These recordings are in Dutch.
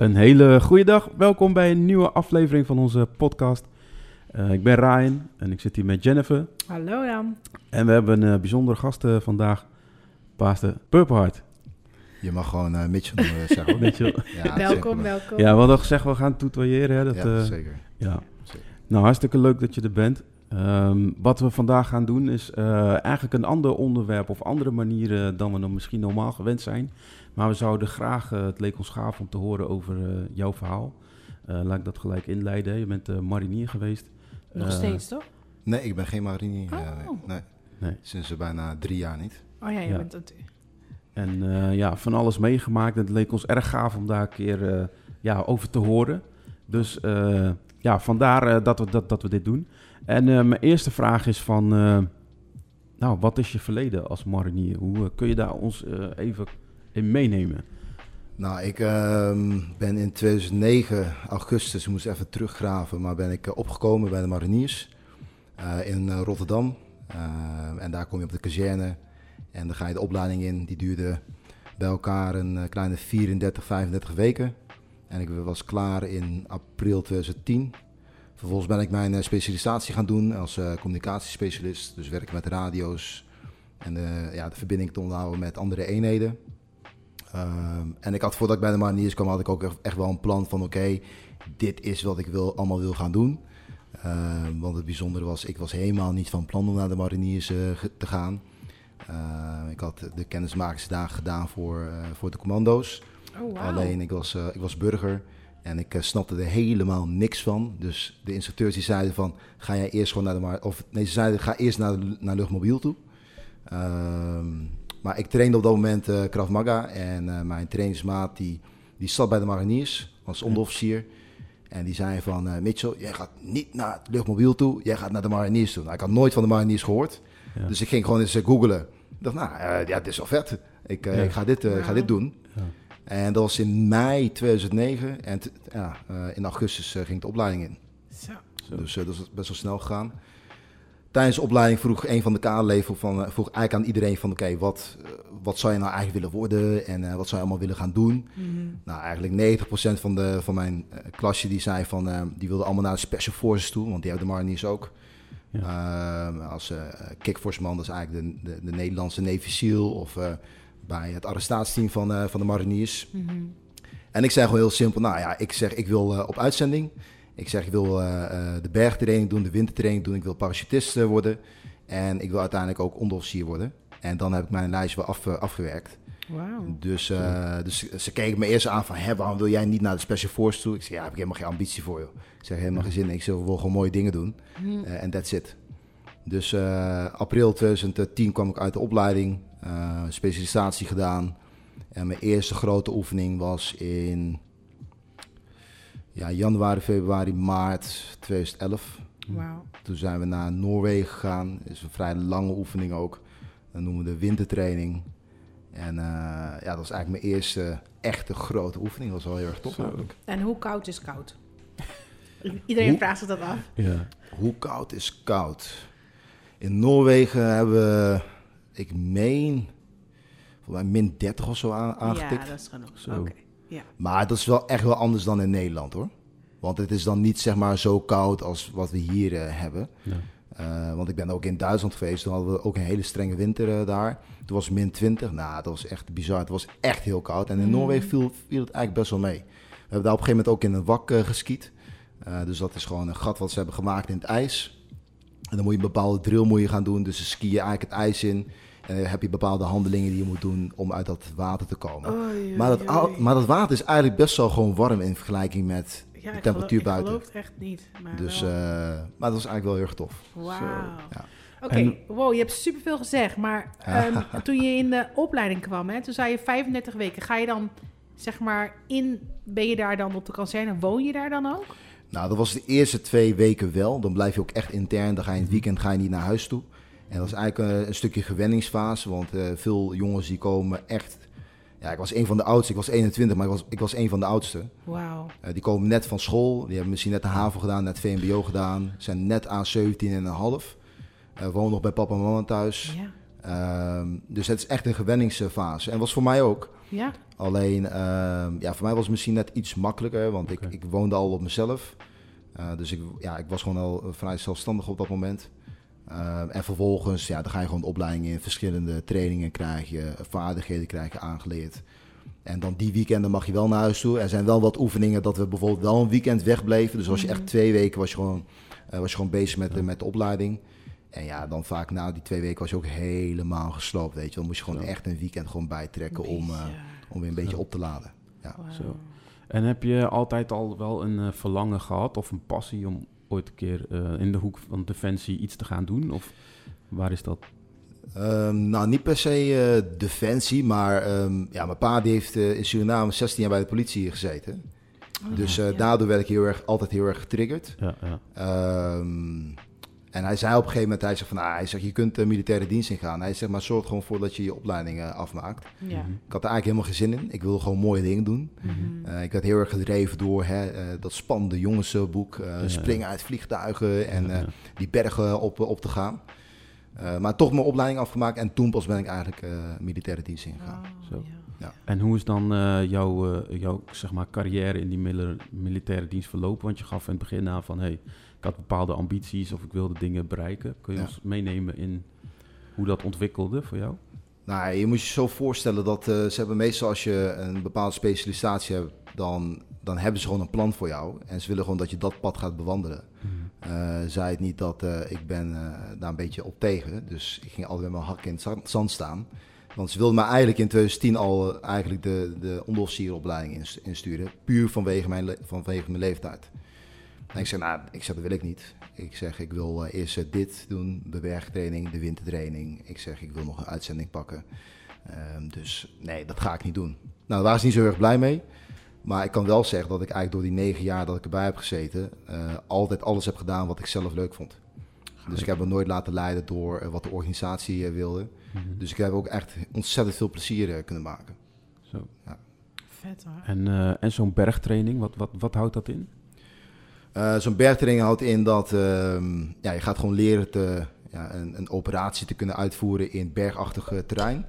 Een hele goede dag. Welkom bij een nieuwe aflevering van onze podcast. Uh, ik ben Ryan en ik zit hier met Jennifer. Hallo Jan. En we hebben een uh, bijzondere gast uh, vandaag, Paaster Purple Heart. Je mag gewoon Mitchell noemen, zeggen. Mitchell. Ja, welkom, welkom. Ja, we hadden gezegd we gaan tutoyeren. Hè, dat, ja, zeker. Ja. Zeker. Nou, hartstikke leuk dat je er bent. Um, wat we vandaag gaan doen is eigenlijk een ander onderwerp of andere manieren dan we dan misschien normaal gewend zijn. Maar we zouden graag, uh, het leek ons gaaf om te horen over uh, jouw verhaal. Uh, laat ik dat gelijk inleiden. Je bent marinier geweest. Nog steeds, toch? Nee, ik ben geen marinier. Oh. nee. nee. Sinds bijna drie jaar niet. Oh ja, je ja. bent het. En ja, van alles meegemaakt. En het leek ons erg gaaf om daar een keer ja, over te horen. Dus ja, vandaar dat, we, dat, dat we dit doen. En mijn eerste vraag is van... nou, wat is je verleden als marinier? Hoe kun je daar ons even meenemen? Nou, ik uh, ben in 2009, augustus, ik moest even teruggraven, maar ben ik uh, opgekomen bij de mariniers uh, in Rotterdam. en daar kom je op de kazerne en dan ga je de opleiding in. Die duurde bij elkaar een kleine 34, 35 weken. En ik was klaar in april 2010. Vervolgens ben ik mijn specialisatie gaan doen als communicatiespecialist. Dus werken met radio's en de, ja, de verbinding te onderhouden met andere eenheden. Um, en ik had voordat ik bij de mariniers kwam, had ik ook echt wel een plan van oké, okay, dit is wat ik wil, allemaal wil gaan doen. Um, want het bijzondere was, ik was helemaal niet van plan om naar de mariniers uh, te gaan. Uh, ik had de kennismakingsdagen gedaan voor, uh, voor de commando's. Oh, wow. Alleen ik was, ik was burger en ik snapte er helemaal niks van. Dus de instructeurs die zeiden van, ga jij eerst gewoon naar de mar of nee, ze zeiden ga eerst naar, naar luchtmobiel toe. Um, maar ik trainde op dat moment uh, Krav Maga. En uh, mijn trainingsmaat die, die zat bij de mariniers als onderofficier. En die zei van, uh, Mitchell, jij gaat niet naar het luchtmobiel toe. Jij gaat naar de mariniers toe. Nou, ik had nooit van de mariniers gehoord. Ja. Dus ik ging gewoon eens googlen. Ik dacht, nou, ja, dit is wel vet. Ik, ja. ik ga, dit, ga dit doen. Ja. En dat was in mei 2009. En ja, in augustus ging de opleiding in. Zo. Dus dat is best wel snel gegaan tijdens de opleiding vroeg een van de kaderleden van, vroeg eigenlijk aan iedereen van oké, okay, wat, wat zou je nou eigenlijk willen worden en uh, wat zou je allemaal willen gaan doen? Mm-hmm. Nou, eigenlijk 90% van, de, van mijn uh, klasje die zei van, uh, die wilde allemaal naar de Special Forces toe, want die hebben de Mariniers ook. Ja. als kickforce man, dat is eigenlijk de, de, de Nederlandse Navy SEAL of bij het arrestatieteam van, van de Mariniers. Mm-hmm. En ik zei gewoon heel simpel, nou ja, ik zeg ik wil op uitzending. Ik zeg, ik wil uh, uh, de bergtraining doen, de wintertraining doen. Ik wil parachutist uh, worden. En ik wil uiteindelijk ook onderofficier worden. En dan heb ik mijn lijstje wel af, afgewerkt. Wow. Dus, dus ze keken me eerst aan van, Hé, waarom wil jij niet naar de Special Force toe? Ik zeg, ja, heb ik helemaal geen ambitie voor, joh. Ik zeg, helemaal geen zin. Ik zeg, wil gewoon mooie dingen doen. Mm. En that's it. Dus april 2010 kwam ik uit de opleiding. specialisatie gedaan. En mijn eerste grote oefening was in ja, januari, februari, maart 2011. Wow. Toen zijn we naar Noorwegen gegaan. Dat is een vrij lange oefening ook. Dat noemen we de wintertraining. En uh, ja, dat was eigenlijk mijn eerste echte grote oefening. Dat was wel heel erg tof eigenlijk. En hoe koud is koud? Iedereen hoe? vraagt zich dat af. Ja. Hoe koud is koud? In Noorwegen hebben we, ik meen, volgens mij min 30 of zo aan, aangetikt. Ja, dat is genoeg. Oké. Okay. Ja. Maar dat is wel echt wel anders dan in Nederland hoor. Want het is dan niet zeg maar zo koud als wat we hier uh, hebben. Ja. Uh, want ik ben ook in Duitsland geweest. Toen hadden we ook een hele strenge winter uh, daar. Toen was het min 20. Nou, dat was echt bizar. Het was echt heel koud. En in Mm. Noorwegen viel, viel het eigenlijk best wel mee. We hebben daar op een gegeven moment ook in een wak geskiet. dus dat is gewoon een gat wat ze hebben gemaakt in het ijs. En dan moet je een bepaalde drill moet je gaan doen. Dus ze skiën eigenlijk het ijs in. Dan heb je bepaalde handelingen die je moet doen om uit dat water te komen. Oei, maar, dat, maar dat water is eigenlijk best wel gewoon warm in vergelijking met ja, de ik temperatuur geloof, buiten. Ik geloof het echt niet. Maar Dus, uh, maar dat was eigenlijk wel heel erg tof. Wauw. Ja. Oké, wow, je hebt superveel gezegd. Maar ehm, toen je in de opleiding kwam, hè, toen zei je 35 weken. Ga je dan, zeg maar, in... Ben je daar dan op de kazerne? Woon je daar dan ook? Nou, dat was de eerste twee weken wel. Dan blijf je ook echt intern. Dan ga je in het weekend ga je niet naar huis toe. En dat is eigenlijk uh, een stukje gewenningsfase. Want uh, veel jongens die komen echt... Ja, ik was een van de oudste. Ik was 21, maar ik was, ik was een van de oudste. Wauw. Uh, die komen net van school. Die hebben misschien net de HAVO gedaan, net VMBO gedaan. Zijn net aan 17 en een half. wonen nog bij papa en mama thuis. Ja. Ehm, dus het is echt een gewenningsfase. En was voor mij ook. Ja? Alleen, ehm, ja, voor mij was het misschien net iets makkelijker, want ik, ik woonde al op mezelf. Eh, dus ik, ja, ik was gewoon al vrij zelfstandig op dat moment. Ehm, en vervolgens, ja, dan ga je gewoon opleidingen in, verschillende trainingen krijg je, vaardigheden krijg je aangeleerd. En dan die weekenden mag je wel naar huis toe. Er zijn wel wat oefeningen dat we bijvoorbeeld wel een weekend wegbleven. Dus was je Mhm. echt twee weken was je gewoon, eh, was je gewoon bezig met, de, Ja. met de opleiding. En ja, dan vaak na die twee weken was je ook helemaal gesloopt, weet je. Dan moest je gewoon Zo. echt een weekend gewoon bijtrekken om, eh, om weer een beetje op te laden. Zo. En heb je altijd al wel een eh, verlangen gehad of een passie om ooit een keer eh, in de hoek van defensie iets te gaan doen? Of waar is dat? Ehm, nou, niet per se eh, defensie, maar ehm, ja, mijn pa die heeft eh, in Suriname 16 jaar bij de politie gezeten. Oh, dus ja. eh, daardoor werd ik heel erg, altijd heel erg getriggerd. Ja, ja. Ehm, en hij zei op een gegeven moment, hij zegt van, ah, hij zegt, je kunt de militaire dienst ingaan. Hij zegt, maar zorg gewoon voor dat je je opleiding eh, afmaakt. Ja. Mhm. Ik had er eigenlijk helemaal geen zin in. Ik wilde gewoon mooie dingen doen. Mhm. Eh, ik werd heel erg gedreven door hè, eh, dat spannende jongensboek. eh, Ja. springen uit vliegtuigen en Ja, eh, die bergen op, op te gaan. Eh, maar toch mijn opleiding afgemaakt en toen pas ben ik eigenlijk eh, militaire dienst ingegaan. Oh, Zo. ja. En hoe is dan eh, jouw, eh, jouw zeg maar, carrière in die mil- militaire dienst verlopen? Want je gaf in het begin aan van, hey, ik had bepaalde ambities of ik wilde dingen bereiken. Kun je Ja. ons meenemen in hoe dat ontwikkelde voor jou? Nou, je moet je zo voorstellen dat eh, ze hebben meestal als je een bepaalde specialisatie hebt, dan, dan hebben ze gewoon een plan voor jou. En ze willen gewoon dat je dat pad gaat bewandelen. Eh zei het niet dat eh, ik ben daar een beetje op tegen. Dus ik ging altijd met mijn hak in het za- zand staan. Want ze wilden me eigenlijk in 2010 al eigenlijk de, de onderofficieropleiding ins- insturen. Puur vanwege mijn, vanwege mijn leeftijd. En ik zeg, nou, ik zeg, dat wil ik niet. Ik zeg, ik wil eh, eerst eh, dit doen, de bergtraining, de wintertraining. Ik zeg, ik wil nog een uitzending pakken. Ehm, dus nee, dat ga ik niet doen. Nou, daar waren ze niet zo erg blij mee. Maar ik kan wel zeggen dat ik eigenlijk door die negen jaar dat ik erbij heb gezeten, eh, altijd alles heb gedaan wat ik zelf leuk vond. Dus ik heb me nooit laten leiden door wat de organisatie wilde. Mhm. Dus ik heb ook echt ontzettend veel plezier kunnen maken. Zo. Vet hoor. En, eh, en zo'n bergtraining, wat, wat, wat houdt dat in? Eh, Zo'n bergtraining houdt in dat ehm, ja, je gaat gewoon leren te, ja, een, een operatie te kunnen uitvoeren in bergachtig eh, terrein.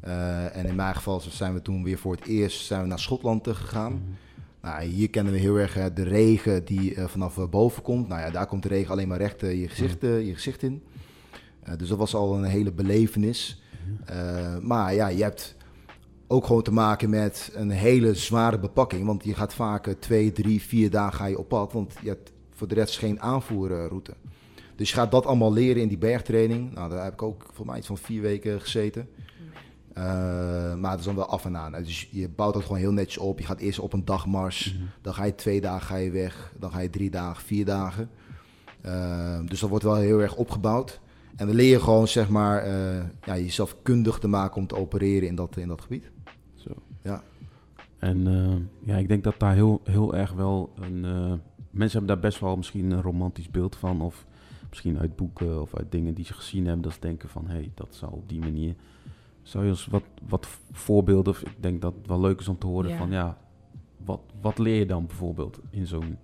Eh, en in mijn geval zijn we toen weer voor het eerst zijn we naar Schotland gegaan. Nou, hier kennen we heel erg eh, de regen die vanaf boven komt. Nou ja, daar komt de regen alleen maar recht je, gezicht, je gezicht in. Dus dat was al een hele belevenis. Maar ja, je hebt ook gewoon te maken met een hele zware bepakking. Want je gaat vaak eh, twee, drie, vier dagen ga je op pad. Want je hebt voor de rest geen aanvoerroute. Dus je gaat dat allemaal leren in die bergtraining. Nou, daar heb ik ook voor mij iets van vier weken gezeten. Eh, maar het is dan wel af en aan. Dus je bouwt dat gewoon heel netjes op. Je gaat eerst op een dagmars. Mhm. Dan ga je twee dagen ga je weg. Dan ga je drie dagen, vier dagen. Eh, dus dat wordt wel heel erg opgebouwd. En dan leer je gewoon zeg maar, eh, ja, jezelf kundig te maken om te opereren in dat, in dat gebied. Ja. En eh, ja, ik denk dat daar heel, heel erg wel een... eh, mensen hebben daar best wel misschien een romantisch beeld van. Of misschien uit boeken of uit dingen die ze gezien hebben. Dat ze denken van, hé, hey, dat zou op die manier... Zou je eens wat, wat voorbeelden... Of ik denk dat het wel leuk is om te horen Ja. van, ja... Wat, wat leer je dan bijvoorbeeld in zo'n...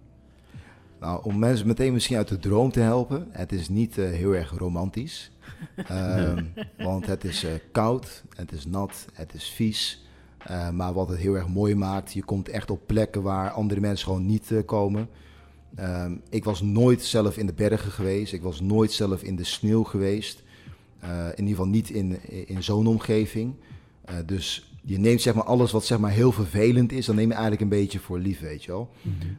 Nou, om mensen meteen misschien uit de droom te helpen. Het is niet eh, heel erg romantisch. Ehm, want het is eh, koud, het is nat, het is vies. Eh, maar wat het heel erg mooi maakt, je komt echt op plekken waar andere mensen gewoon niet eh, komen. Ehm, ik was nooit zelf in de bergen geweest. Ik was nooit zelf in de sneeuw geweest. Eh, in ieder geval niet in, in zo'n omgeving. Dus je neemt zeg maar alles wat zeg maar heel vervelend is, dan neem je eigenlijk een beetje voor lief, weet je wel.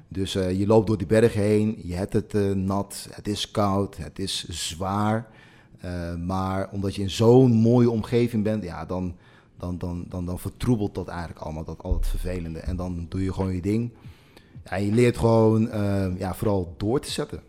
Dus eh, je loopt door die bergen heen, je hebt het nat, het is koud, het is zwaar. Maar omdat je in zo'n mooie omgeving bent, ja, dan, dan, dan, dan, dan vertroebelt dat eigenlijk allemaal, dat, al het vervelende. En dan doe je gewoon je ding. Ja, je leert gewoon eh, ja, vooral door te zetten.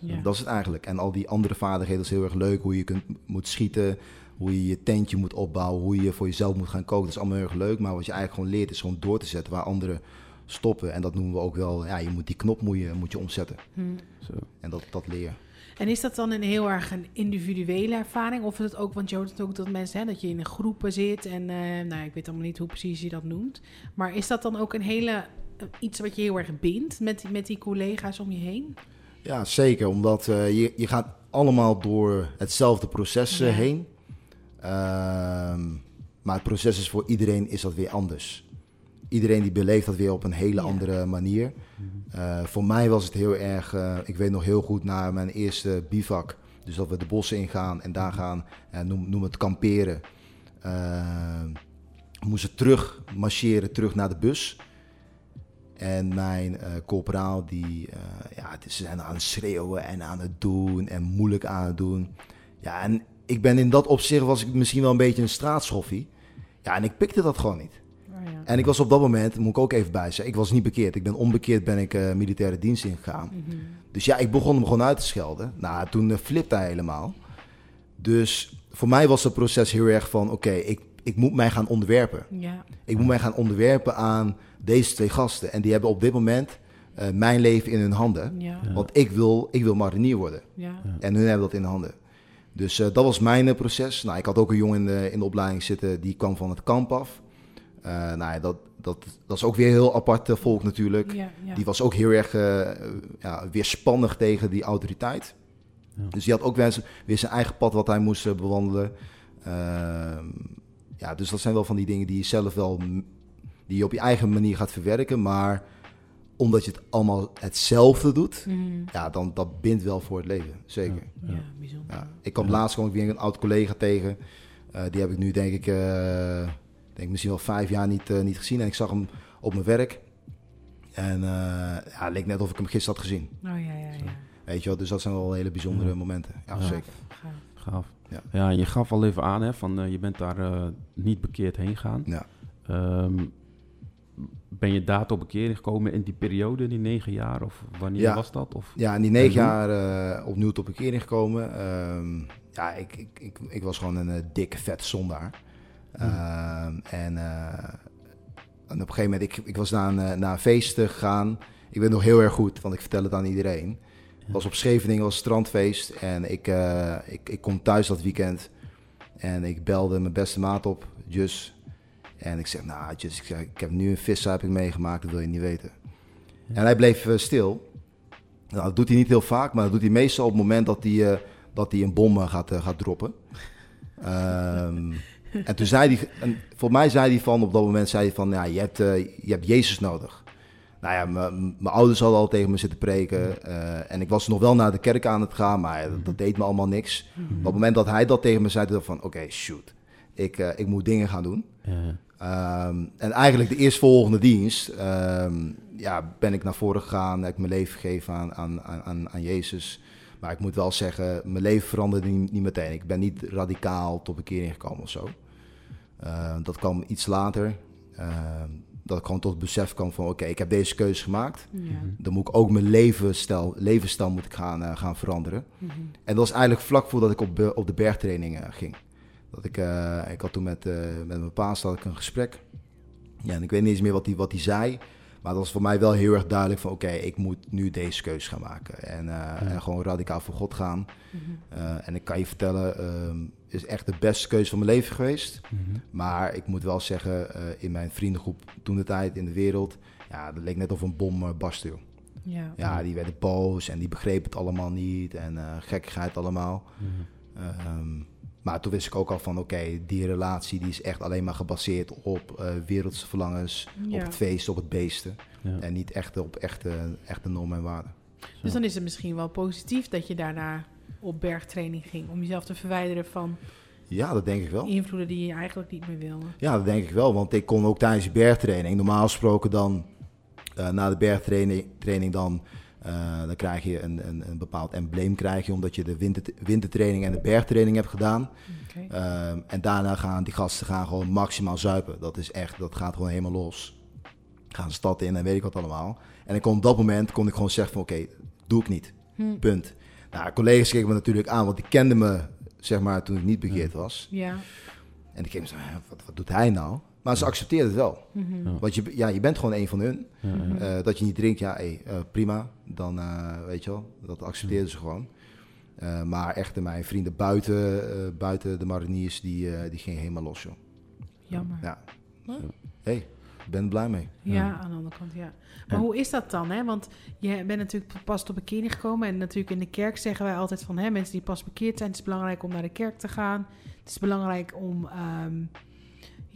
Ja. Dat is het eigenlijk. En al die andere vaardigheden is heel erg leuk. Hoe je kunt, moet schieten, hoe je je tentje moet opbouwen, hoe je voor jezelf moet gaan koken. Dat is allemaal heel erg leuk. Maar wat je eigenlijk gewoon leert is gewoon door te zetten waar anderen stoppen. En dat noemen we ook wel, ja, je moet die knop moet je, moet je omzetten. Hm. Zo. En dat, dat leer je. En is dat dan een heel erg een individuele ervaring? Of is het ook, want je hoort het ook dat mensen, hè, dat je in groepen zit en, eh, nou, ik weet allemaal niet hoe precies je dat noemt. Maar is dat dan ook een hele, eh, iets wat je heel erg bindt met, die- met die collega's om je heen? Ja, zeker. Omdat eh, je, je gaat allemaal door hetzelfde proces Ja. heen. Ehm, maar het proces is voor iedereen is dat weer anders. Iedereen die beleeft dat weer op een hele Ja. andere manier. Eh, voor mij was het heel erg, eh, ik weet nog heel goed na mijn eerste bivak. Dus dat we de bossen ingaan en daar gaan, eh, noem, noem het kamperen. Moesten terug marcheren, terug naar de bus. En mijn corporaal, die, ja, ze zijn aan het schreeuwen en aan het doen en moeilijk aan het doen. Ja, en ik ben in dat opzicht was ik misschien wel een beetje een straatschoffie. Ja, en ik pikte dat gewoon niet. En ik was op dat moment, moet ik ook even bij zeggen, ik was niet bekeerd. Ik ben onbekeerd, ben ik eh, militaire dienst ingegaan. Mhm. Dus ja, ik begon hem gewoon uit te schelden. Nou, toen uh, flipte hij helemaal. Dus voor mij was het proces heel erg van, oké, ik, ik moet mij gaan onderwerpen. Ja. Ik moet mij gaan onderwerpen aan deze twee gasten. En die hebben op dit moment eh, mijn leven in hun handen. Ja. Want ik wil, ik wil marinier worden. Ja. En hun hebben dat in handen. Dus eh, dat was mijn proces. Nou, ik had ook een jongen in de, in de opleiding zitten, die kwam van het kamp af. Eh, nou ja, dat, dat, dat is ook weer heel apart eh, volk natuurlijk. Ja. Ja. Die was ook heel erg eh, ja, weerspannig tegen die autoriteit. Ja. Dus die had ook weer, zijn- weer zijn eigen pad wat hij moest bewandelen. Ehm, ja, dus dat zijn wel van die dingen die je zelf wel die je op je eigen manier gaat verwerken. Maar omdat je het allemaal hetzelfde doet, Mhm. ja, dan dat bindt wel voor het leven. Zeker. Ja, bijzonder. Ja. Ik kwam Ja. laatst kwam ik weer een oud collega tegen. Eh, die heb ik nu denk ik, eh, denk misschien wel vijf jaar niet, eh, niet gezien. En ik zag hem op mijn werk. En eh, ja, het leek net of ik hem gisteren had gezien. Oh ja, ja, ja. Weet je wel, dus dat zijn wel hele bijzondere Ja. momenten. Ja, Ja. zeker. Gaaf. Gaaf. Ja. Ja. je gaf al even aan, hè, van eh, je bent daar eh, niet bekeerd heen gaan. Ja. Ehm, ben je daar tot bekering gekomen in die periode, die negen jaar? Of wanneer Ja. was dat? Of? Ja, in die negen En jaar eh, opnieuw tot bekering gekomen. Ehm, ja, ik, ik, ik, ik was gewoon een dikke, vet zondaar. Ehm, en, eh, en op een gegeven moment, ik, ik was naar een, eh, naar een feest gegaan. Ik ben nog heel erg goed, want ik vertel het aan iedereen. Het was op Scheveningen, was strandfeest. En ik, eh, ik, ik kom thuis dat weekend. En ik belde mijn beste maat op, Jus. En ik zeg, nou Jus, ik, zeg, ik heb nu een viszuiping meegemaakt, dat wil je niet weten. En hij bleef stil. Nou, dat doet hij niet heel vaak, maar dat doet hij meestal op het moment dat hij, dat hij een bom gaat, gaat droppen. Ehm, en toen zei hij, en voor mij zei hij van, op dat moment zei hij van, ja, je hebt, eh, je hebt Jezus nodig. Nou ja, mijn ouders hadden al tegen me zitten preken. eh, en ik was nog wel naar de kerk aan het gaan, maar dat, dat deed me allemaal niks. Op het moment dat hij dat tegen me zei, dacht ik van, oké, shoot. Ik, eh, ik moet dingen gaan doen. Ja. Ehm, en eigenlijk de eerstvolgende dienst ehm, ja, ben ik naar voren gegaan. Heb ik mijn leven gegeven aan, aan, aan- aan, aan Jezus. Maar ik moet wel zeggen, mijn leven veranderde niet, niet meteen. Ik ben niet radicaal tot bekering gekomen of zo. Ehm, dat kwam iets later. Ehm, dat ik gewoon tot het besef kwam van... oké, ik heb deze keuze gemaakt. Ja. Dan moet ik ook mijn levensstijl, levensstijl moet ik gaan, eh, gaan veranderen. Mhm. En dat was eigenlijk vlak voordat ik op, de- op de bergtraining eh, ging. Dat ik, eh, ik had toen met, eh, met mijn paas had ik een gesprek. Ja, en ik weet niet eens meer wat hij wat die zei. Maar dat was voor mij wel heel erg duidelijk van... oké, ik moet nu deze keus gaan maken. En, eh, en gewoon radicaal voor God gaan. Mhm. Eh, en ik kan je vertellen, ehm is echt de beste keuze van mijn leven geweest. Mhm. Maar ik moet wel zeggen, eh, in mijn vriendengroep toen de tijd in de wereld... ja, dat leek net of een bom barstte. Ja. Ja, die werden boos en die begrepen het allemaal niet. En gekkigheid allemaal. Mhm. Ehm, maar toen wist ik ook al van, oké, die relatie die is echt alleen maar gebaseerd op eh wereldse verlangens, Ja. op het feest, op het beesten. Ja. En niet echt op echte, echte normen en waarden. Dus dan is het misschien wel positief dat je daarna op bergtraining ging. Om jezelf te verwijderen van Ja, dat denk ik wel. invloeden die je eigenlijk niet meer wilde. Ja, dat denk ik wel. Want ik kon ook tijdens bergtraining, normaal gesproken dan, eh, na de bergtraining training dan, eh, dan krijg je een, een, een bepaald embleem, krijg je, omdat je de winter, wintertraining en de bergtraining hebt gedaan. Ehm, en daarna gaan die gasten gaan gewoon maximaal zuipen. Dat is echt, dat gaat gewoon helemaal los. Gaan de stad in en weet ik wat allemaal. En ik kon op dat moment kon ik gewoon zeggen van oké, doe ik niet. Hm. Punt. Nou, collega's keken me natuurlijk aan, want die kenden me zeg maar toen ik niet bekeerd was. Ja. En die keken me zo, "Hè, wat, wat doet hij nou? Maar ze accepteerden het wel. Ja. Want je, ja, je bent gewoon een van hun. Eh, dat je niet drinkt, ja, hey, eh, prima. Dan eh, weet je wel, dat accepteerden ze gewoon. Eh, maar echt mijn vrienden buiten, eh, buiten de mariniers, die, eh, die gingen helemaal los, joh. Jammer. Ja. Wat? hey, ik ben er blij mee. Ja, Ja. aan de andere kant, ja. Maar Ja. hoe is dat dan? Hè? Want je bent natuurlijk pas tot bekering gekomen. En natuurlijk in de kerk zeggen wij altijd van... Hè, mensen die pas bekeerd zijn, het is belangrijk om naar de kerk te gaan. Het is belangrijk om, ehm,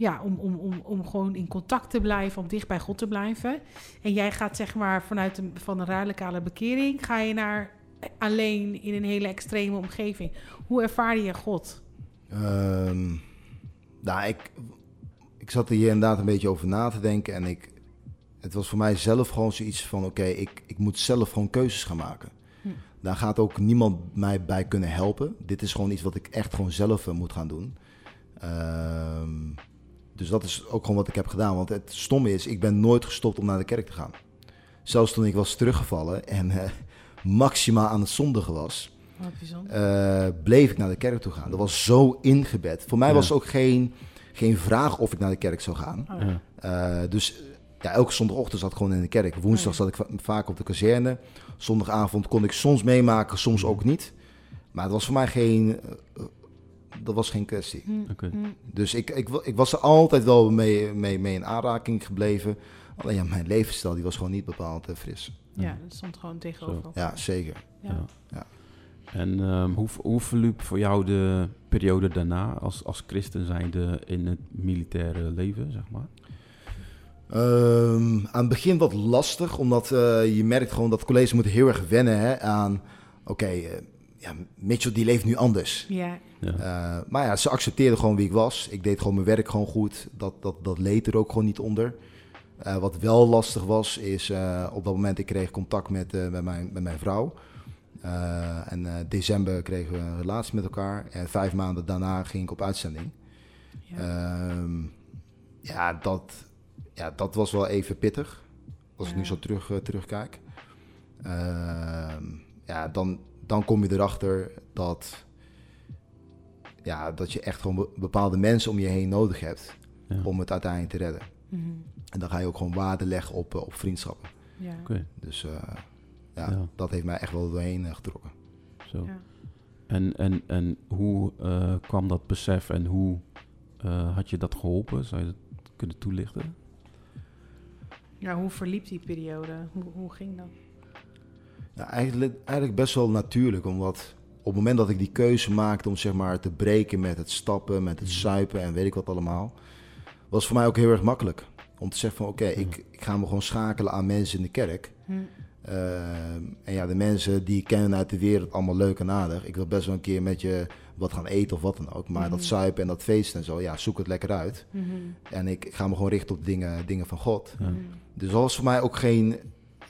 ja, om, om, om, om gewoon in contact te blijven, om dicht bij God te blijven. En jij gaat zeg maar vanuit een, van een radicale bekering, ga je naar alleen in een hele extreme omgeving. Hoe ervaar je God? Ehm, nou, ik, ik zat er hier inderdaad een beetje over na te denken. En ik, het was voor mij zelf gewoon zoiets van: oké, ik, ik moet zelf gewoon keuzes gaan maken. Hm. Daar gaat ook niemand mij bij kunnen helpen. Dit is gewoon iets wat ik echt gewoon zelf eh, moet gaan doen. Ehm, dus dat is ook gewoon wat ik heb gedaan. Want het stomme is, ik ben nooit gestopt om naar de kerk te gaan. Zelfs toen ik was teruggevallen en eh, maximaal aan het zondigen was, eh, bleef ik naar de kerk toe gaan. Dat was zo ingebed. Voor mij Ja. was ook geen, geen vraag of ik naar de kerk zou gaan. Oh, Ja. Eh, dus ja, elke zondagochtend zat ik gewoon in de kerk. Woensdag Oh zat ik va- vaak op de kazerne. Zondagavond kon ik soms meemaken, soms ook niet. Maar het was voor mij geen, dat was geen kwestie. Oké. hm. Dus ik, ik, ik was er altijd wel mee, mee, mee in aanraking gebleven. Alleen ja, mijn levensstijl die was gewoon niet bepaald eh, fris. Ja, dat stond gewoon tegenover. Zo. Ja, zeker. Ja. Ja. En ehm, hoe, hoe verliep voor jou de periode daarna als, als christen zijnde in het militaire leven, zeg maar? Ehm, aan het begin wat lastig, omdat eh, je merkt gewoon dat colleges moeten heel erg wennen hè, aan... Oké, eh, ja, Mitchell die leeft nu anders. Ja, Ja. Eh, maar ja, ze accepteerden gewoon wie ik was. Ik deed gewoon mijn werk gewoon goed. Dat, dat, dat leed er ook gewoon niet onder. Eh, wat wel lastig was, is eh, op dat moment ik kreeg contact met, eh, met, mijn, met mijn vrouw. Eh, en eh, december kregen we een relatie met elkaar. En vijf maanden daarna ging ik op uitzending. ja. Ehm, ja, dat, ja, dat was wel even pittig. Als ik nu zo terug, terugkijk. Ehm, ja, dan, dan kom je erachter dat, ja, dat je echt gewoon be- bepaalde mensen om je heen nodig hebt Ja. om het uiteindelijk te redden. Mhm. En dan ga je ook gewoon waarde leggen op, eh, op vriendschappen. ja. Oké, Dus eh, ja, Ja. dat heeft mij echt wel doorheen eh, getrokken. zo. Ja. En, en, en hoe eh, kwam dat besef en hoe eh, had je dat geholpen? Zou je dat kunnen toelichten? Ja, hoe verliep die periode? Hoe, hoe ging dat? Ja, eigenlijk, eigenlijk best wel natuurlijk, omdat op het moment dat ik die keuze maakte om zeg maar te breken met het stappen, met het zuipen en weet ik wat allemaal, was voor mij ook heel erg makkelijk. Om te zeggen van oké, ik, ik ga me gewoon schakelen aan mensen in de kerk. Hm. Ehm, en ja, de mensen die ik ken uit de wereld, allemaal leuk en aardig. Ik wil best wel een keer met je wat gaan eten of wat dan ook. Maar dat Mhm. zuipen en dat feesten en zo, ja, zoek het lekker uit. Mhm. En ik, ik ga me gewoon richten op dingen, dingen van God. Ja. Mhm. Dus dat was voor mij ook geen,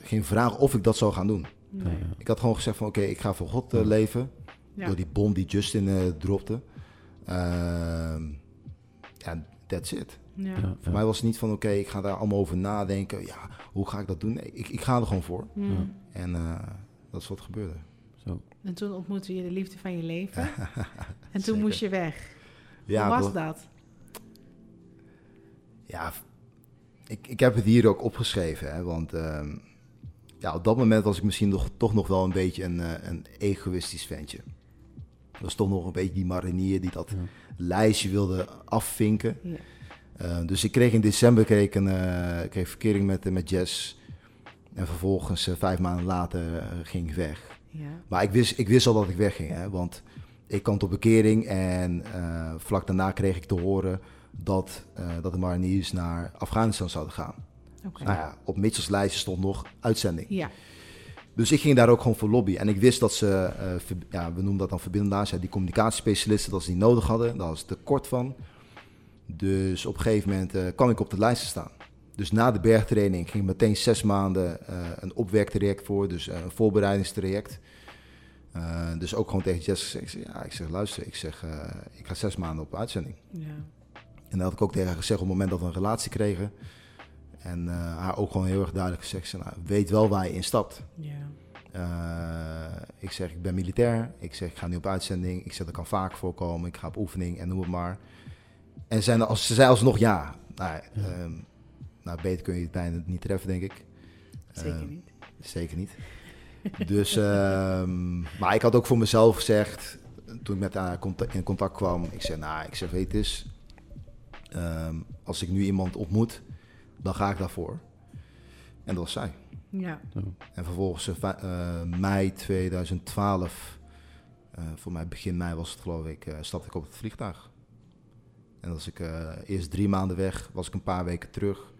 geen vraag of ik dat zou gaan doen. Nee. Ik had gewoon gezegd van oké, ik ga voor God eh, leven. Ja. Door die bom die Justin eh, dropte. Ehm, ja, that's it. Ja. Ja, ja. Voor mij was het niet van oké, ik ga daar allemaal over nadenken. Ja, hoe ga ik dat doen? Nee, ik, ik ga er gewoon voor. Ja. En eh, dat is wat gebeurde. Zo. En toen ontmoette je de liefde van je leven. en toen Zeker. moest je weg. Ja, Hoe was dat? Ja, ik, ik heb het hier ook opgeschreven. Hè, want ehm, ja, op dat moment was ik misschien nog, toch nog wel een beetje een, eh, een egoïstisch ventje. Ik was toch nog een beetje die marinier die dat Ja. lijstje wilde afvinken. Ja. Eh, dus ik kreeg in december kreeg ik een eh, kreeg verkering met, met Jess. En vervolgens, vijf maanden later, ging ik weg. Ja. Maar ik wist, ik wist al dat ik wegging. Hè, want ik kwam tot bekering en eh, vlak daarna kreeg ik te horen dat, eh, dat de mariniers naar Afghanistan zouden gaan. Nou ja, op Mitchell's lijstje stond nog uitzending. Ja. Dus ik ging daar ook gewoon voor lobby. En ik wist dat ze, eh, ver- ja, we noemen dat dan verbindelaars, ja, die communicatiespecialisten, dat ze die nodig hadden. Daar was het tekort van. Dus op een gegeven moment eh, kwam ik op de lijst te staan. Dus na de bergtraining ging ik meteen zes maanden eh, een opwerktraject voor, dus een voorbereidingstraject. Dus ook gewoon tegen Jess ik zeg, ja, ik zeg, luister, ik zeg, ik ga zes maanden op uitzending. Ja. En dat had ik ook tegen haar gezegd op het moment dat we een relatie kregen. En eh, haar ook gewoon heel erg duidelijk gezegd, nou, weet wel waar je in stapt. Ja. Eh, ik zeg, ik ben militair. Ik zeg, ik ga nu op uitzending. Ik zeg, dat kan vaak voorkomen. Ik ga op oefening en noem het maar. En zijn er, als, ze zei alsnog ja. Nou, Ja. ehm, nou, beter kun je het bijna niet treffen, denk ik. Zeker Ehm, niet. Zeker niet. Dus, ehm, maar ik had ook voor mezelf gezegd, toen ik met haar contact, in contact kwam, ik zei, nou, ik zeg, weet eens, ehm, als ik nu iemand ontmoet, dan ga ik daarvoor. En dat was zij. Ja. Zo. En vervolgens in va- eh, mei 2012, eh, voor mij begin mei was het geloof ik, eh, stapte ik op het vliegtuig. En als ik eh, eerst drie maanden weg, was ik een paar weken terug.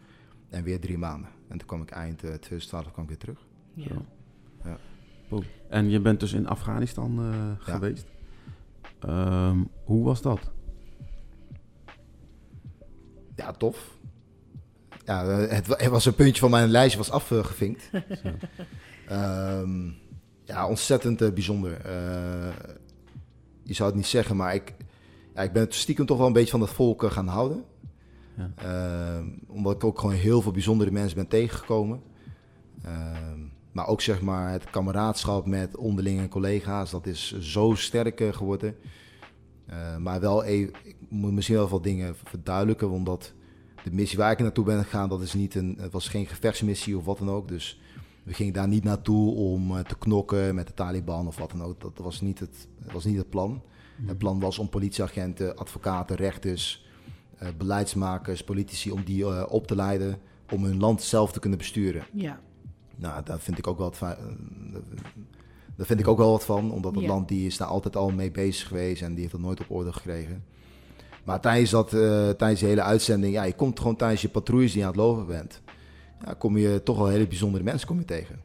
En weer drie maanden. En toen kwam ik eind eh, 2012 kwam ik weer terug. Ja. Zo. Ja. Boom. En je bent dus in Afghanistan eh, Ja. geweest. Ehm, hoe was dat? Ja, tof. Ja, eh, het, wa- het was een puntje van mijn lijstje was afgevinkt. Ehm, ja, ontzettend eh, bijzonder. Eh, je zou het niet zeggen, maar ik, ja, ik ben het stiekem toch wel een beetje van het volk gaan houden. Ja. Ehm, omdat ik ook gewoon heel veel bijzondere mensen ben tegengekomen. Ehm, maar ook zeg maar het kameraadschap met onderlinge collega's, dat is zo sterk geworden. Maar wel even, ik moet misschien wel wat dingen verduidelijken, omdat de missie waar ik naartoe ben gegaan, dat is niet een, het was geen gevechtsmissie of wat dan ook. Dus we gingen daar niet naartoe om eh, te knokken met de Taliban of wat dan ook. Dat was niet het, dat was niet het plan. Het plan was om politieagenten, advocaten, rechters, eh, beleidsmakers, politici, om die eh, op te leiden om hun land zelf te kunnen besturen. Ja. Nou, daar vind ik ook wel wat van. Daar vind ik ook wel wat van, omdat het Ja. land die is daar altijd al mee bezig geweest en die heeft dat nooit op orde gekregen. Maar tijdens, dat, eh, tijdens de hele uitzending, ja, je komt gewoon tijdens je patrouilles die je aan het lopen bent, ja, kom je toch wel hele bijzondere mensen kom je tegen.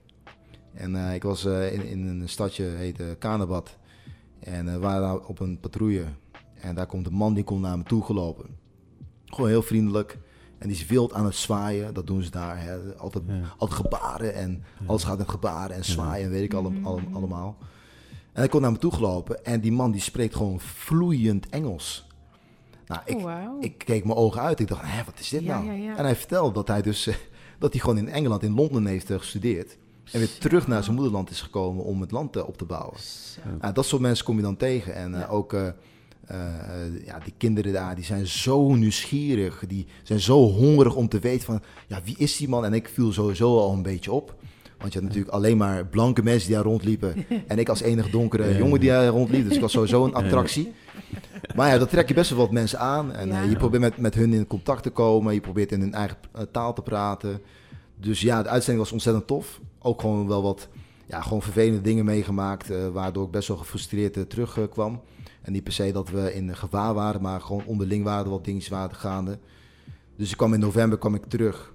En eh, ik was eh, in, in een stadje, heette Kanabad. En eh, we waren daar op een patrouille. En daar komt een man die komt naar me toe gelopen. Gewoon heel vriendelijk. En die is wild aan het zwaaien. Dat doen ze daar. Hè. Altijd, Ja. altijd gebaren. En alles gaat met gebaren en zwaaien. En weet ik alle- alle- allemaal. En hij komt naar me toe gelopen. En die man die spreekt gewoon vloeiend Engels. Nou, ik, oh, wauw. ik keek mijn ogen uit. Ik dacht, hé, wat is dit Ja, nou? ja, ja. En hij vertelde dat hij dus... dat hij gewoon in Engeland, in Londen heeft eh, gestudeerd. En weer terug naar zijn moederland is gekomen om het land eh, op te bouwen. Dat soort mensen kom je dan tegen. En eh, Ja. ook ja, die kinderen daar, die zijn zo nieuwsgierig. Die zijn zo hongerig om te weten van, ja, wie is die man? En ik viel sowieso al een beetje op. Want je had natuurlijk alleen maar blanke mensen die daar rondliepen. En ik als enige donkere Ja. jongen die daar rondliep. Dus ik was sowieso een attractie. Maar ja, dat trek je best wel wat mensen aan. En Ja. eh, je probeert met, met hun in contact te komen. Je probeert in hun eigen eh, taal te praten. Dus ja, de uitzending was ontzettend tof. Ook gewoon wel wat ja, gewoon vervelende dingen meegemaakt. eh, waardoor ik best wel gefrustreerd terugkwam. En niet per se dat we in gevaar waren, maar gewoon onderling waren wat dingetjes waren gaande. Dus ik kwam in november kwam ik terug.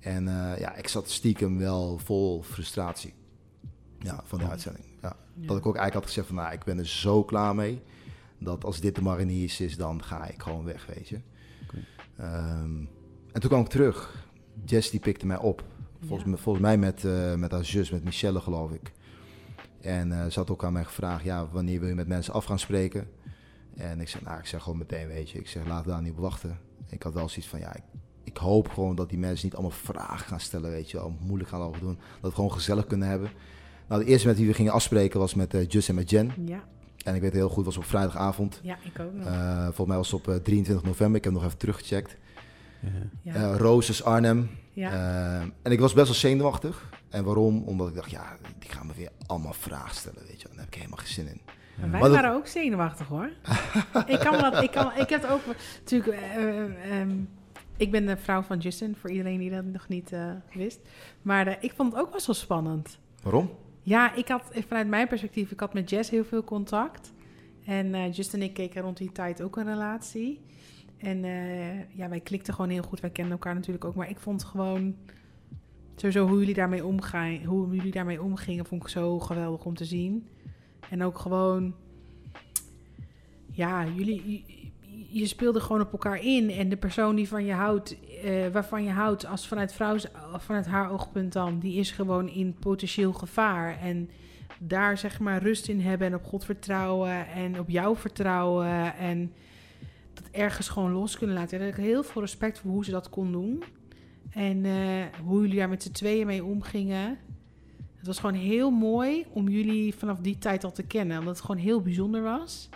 En ja, ik zat stiekem wel vol frustratie. Ja, van de uitzending. Ja. Dat ik ook eigenlijk had gezegd van, nou, ik ben er zo klaar mee. Dat als dit de mariniers is, dan ga ik gewoon weg, weet je. Oké. Ehm, en toen kwam ik terug. Jess die pikte mij op. Volgens, Ja. volgens mij met, eh, met haar zus, met Michelle geloof ik. En eh, ze had ook aan mij gevraagd, ja, wanneer wil je met mensen af gaan spreken? En ik zeg, nou, ik zeg gewoon meteen, weet je. Ik zeg, laat daar niet op wachten. Ik had wel zoiets van, ja, ik, ik hoop gewoon dat die mensen niet allemaal vragen gaan stellen, weet je. Al moeilijk gaan over doen. Dat we gewoon gezellig kunnen hebben. Nou, de eerste met wie we gingen afspreken was met eh Jus en met Jen. Ja, En ik weet heel goed, was op vrijdagavond. ja, ik ook nog. Eh, volgens mij was het op eh, 23 november. Ik heb nog even teruggecheckt. Ja. ja. Eh Roses Arnhem. ja. Eh, en ik was best wel zenuwachtig. En waarom? Omdat ik dacht, ja, die gaan me weer allemaal vragen stellen, weet je. wel. Daar heb ik helemaal geen zin in. Maar wij Maar dat- waren ook zenuwachtig hoor. ik kan dat, ik, kan, ik heb het ook natuurlijk. eh, eh, ehm, ik ben de vrouw van Justin, voor iedereen die dat nog niet eh, wist. Maar eh, ik vond het ook best wel spannend. Waarom? Ja, ik had vanuit mijn perspectief, ik had met Jess heel veel contact. En eh Justin en ik keken rond die tijd ook een relatie. En eh, ja, wij klikten gewoon heel goed. Wij kenden elkaar natuurlijk ook. Maar ik vond gewoon sowieso hoe jullie daarmee omgaan, hoe jullie daarmee omgingen, vond ik zo geweldig om te zien. En ook gewoon, ja, jullie, je, speelde gewoon op elkaar in. En de persoon die van je houdt, eh, waarvan je houdt, als vanuit, vrouw, vanuit haar oogpunt dan, die is gewoon in potentieel gevaar. En daar zeg maar rust in hebben en op God vertrouwen en op jou vertrouwen. En dat ergens gewoon los kunnen laten. En ik heb heel veel respect voor hoe ze dat kon doen. En eh, hoe jullie daar met z'n tweeën mee omgingen. Het was gewoon heel mooi om jullie vanaf die tijd al te kennen. Omdat het gewoon heel bijzonder was.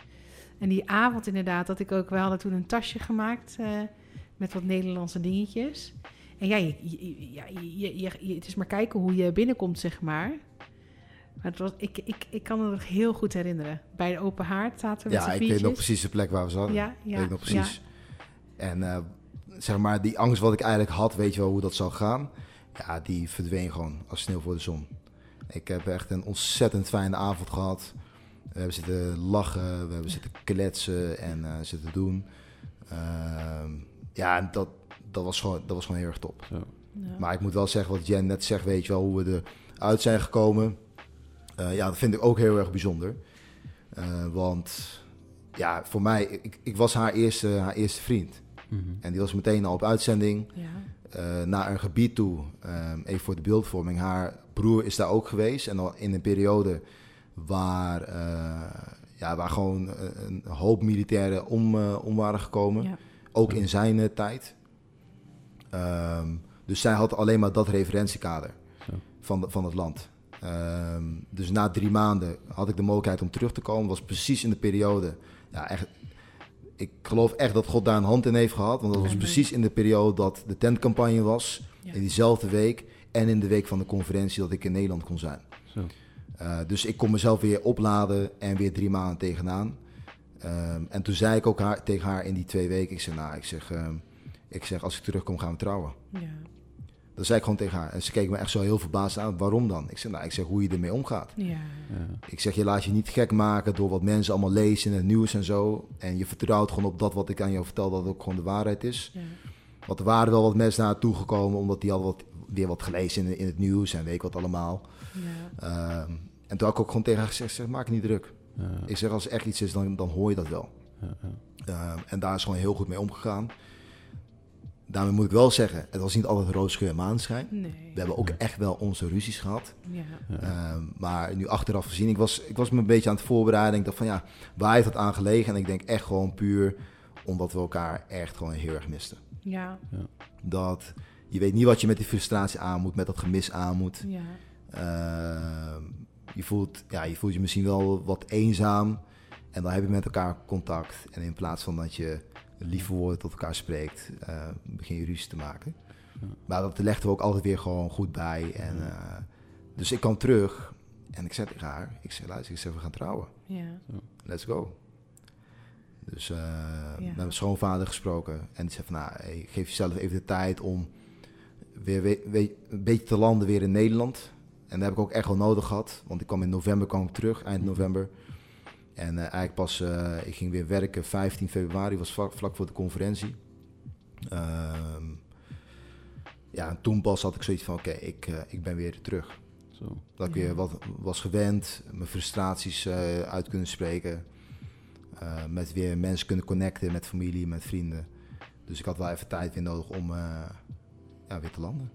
En die avond inderdaad, dat ik ook... We hadden toen een tasje gemaakt eh, met wat Nederlandse dingetjes. En ja, je, je- ja je, je, je- het is maar kijken hoe je binnenkomt, zeg maar. Maar het was, ik, ik, ik kan me nog heel goed herinneren. Bij de open haard zaten we met Ja, z'n ik weet nog precies de plek waar we zaten. Ja, ja, weet nog ja. precies. En eh, zeg maar, die angst wat ik eigenlijk had, weet je wel hoe dat zou gaan. Ja, die verdween gewoon als sneeuw voor de zon. Ik heb echt een ontzettend fijne avond gehad. We hebben zitten lachen, we hebben zitten kletsen en eh, zitten doen. Ehm, ja, en dat, dat, was gewoon, dat was gewoon heel erg top. Ja. Maar ik moet wel zeggen, wat Jen net zegt, weet je wel, hoe we eruit zijn gekomen. Eh, ja, dat vind ik ook heel erg bijzonder. Eh, want ja, voor mij, ik, ik was haar eerste, haar eerste vriend. Mhm. En die was meteen al op uitzending Ja. eh, naar een gebied toe. ehm, even voor de beeldvorming. Haar broer is daar ook geweest. En dan in een periode waar, eh, ja, waar gewoon een, hoop militairen om, eh, om waren gekomen. Ja. Ook in zijn eh, tijd. Ehm, dus zij had alleen maar dat referentiekader van, de- van het land. Ehm, dus na drie maanden had ik de mogelijkheid om terug te komen. was precies in de periode. Ja, echt, ik geloof echt dat God daar een hand in heeft gehad. Want dat was precies in de periode dat de tentcampagne was. Ja. In diezelfde week. En in de week van de conferentie dat ik in Nederland kon zijn. Zo. Uh, dus ik kon mezelf weer opladen en weer drie maanden tegenaan. Um, en toen zei ik ook haar, tegen haar in die twee weken, ik zeg, nou, ik zeg, um, ik zeg, als ik terugkom gaan we trouwen. Ja. Dat zei ik gewoon tegen haar. En ze keek me echt zo heel verbaasd aan, waarom dan? Ik zeg, nou, ik zeg, hoe je ermee omgaat. Ja. Ja. Ik zeg, je laat je niet gek maken door wat mensen allemaal lezen in het nieuws en zo. En je vertrouwt gewoon op dat wat ik aan jou vertel, dat het ook gewoon de waarheid is. Ja. Want er waren wel wat mensen naar haar toegekomen, omdat die hadden wat, weer wat gelezen in, in het nieuws en weet ik wat allemaal. Ja. Um, en toen had ik ook gewoon tegen haar gezegd, zeg, maak niet druk. Ja. Ik zeg, als er echt iets is, dan, dan hoor je dat wel. Ja, ja. Um, en daar is gewoon heel goed mee omgegaan. Daarmee moet ik wel zeggen, het was niet altijd roze geur en maanschijn. Nee. We hebben ook echt wel onze ruzies gehad. Um, maar nu achteraf gezien, ik was, ik was me een beetje aan het voorbereiden. Ik dacht van ja, waar heeft het aan gelegen? En ik denk echt gewoon puur omdat we elkaar echt gewoon heel erg misten. Ja. Dat je weet niet wat je met die frustratie aan moet, met dat gemis aan moet. Ja. Uh, je, voelt, ja, je voelt je misschien wel wat eenzaam. En dan heb je met elkaar contact. En in plaats van dat je lieve woorden tot elkaar spreekt, uh, begin je ruzie te maken. Ja. Maar dat legden we ook altijd weer gewoon goed bij. En, uh, dus ik kwam terug en ik zei tegen haar, ik zei luister, ik zeg we gaan trouwen. Ja. Let's go. Dus uh, Ja. met mijn schoonvader gesproken. En die zei van, nou, hey, geef jezelf even de tijd om weer we, we, een beetje te landen weer in Nederland. En dat heb ik ook echt wel nodig gehad. Want ik kwam in november kwam ik terug, eind november. En uh, eigenlijk pas, uh, ik ging weer werken 15 februari, was vlak, vlak voor de conferentie. Uh, ja, en toen pas had ik zoiets van, oké, okay, ik, uh, ik ben weer terug. Zo. Dat ik weer wat was gewend, mijn frustraties uit kunnen spreken. Met weer mensen kunnen connecten met familie, met vrienden. Dus ik had wel even tijd weer nodig om ja, weer te landen.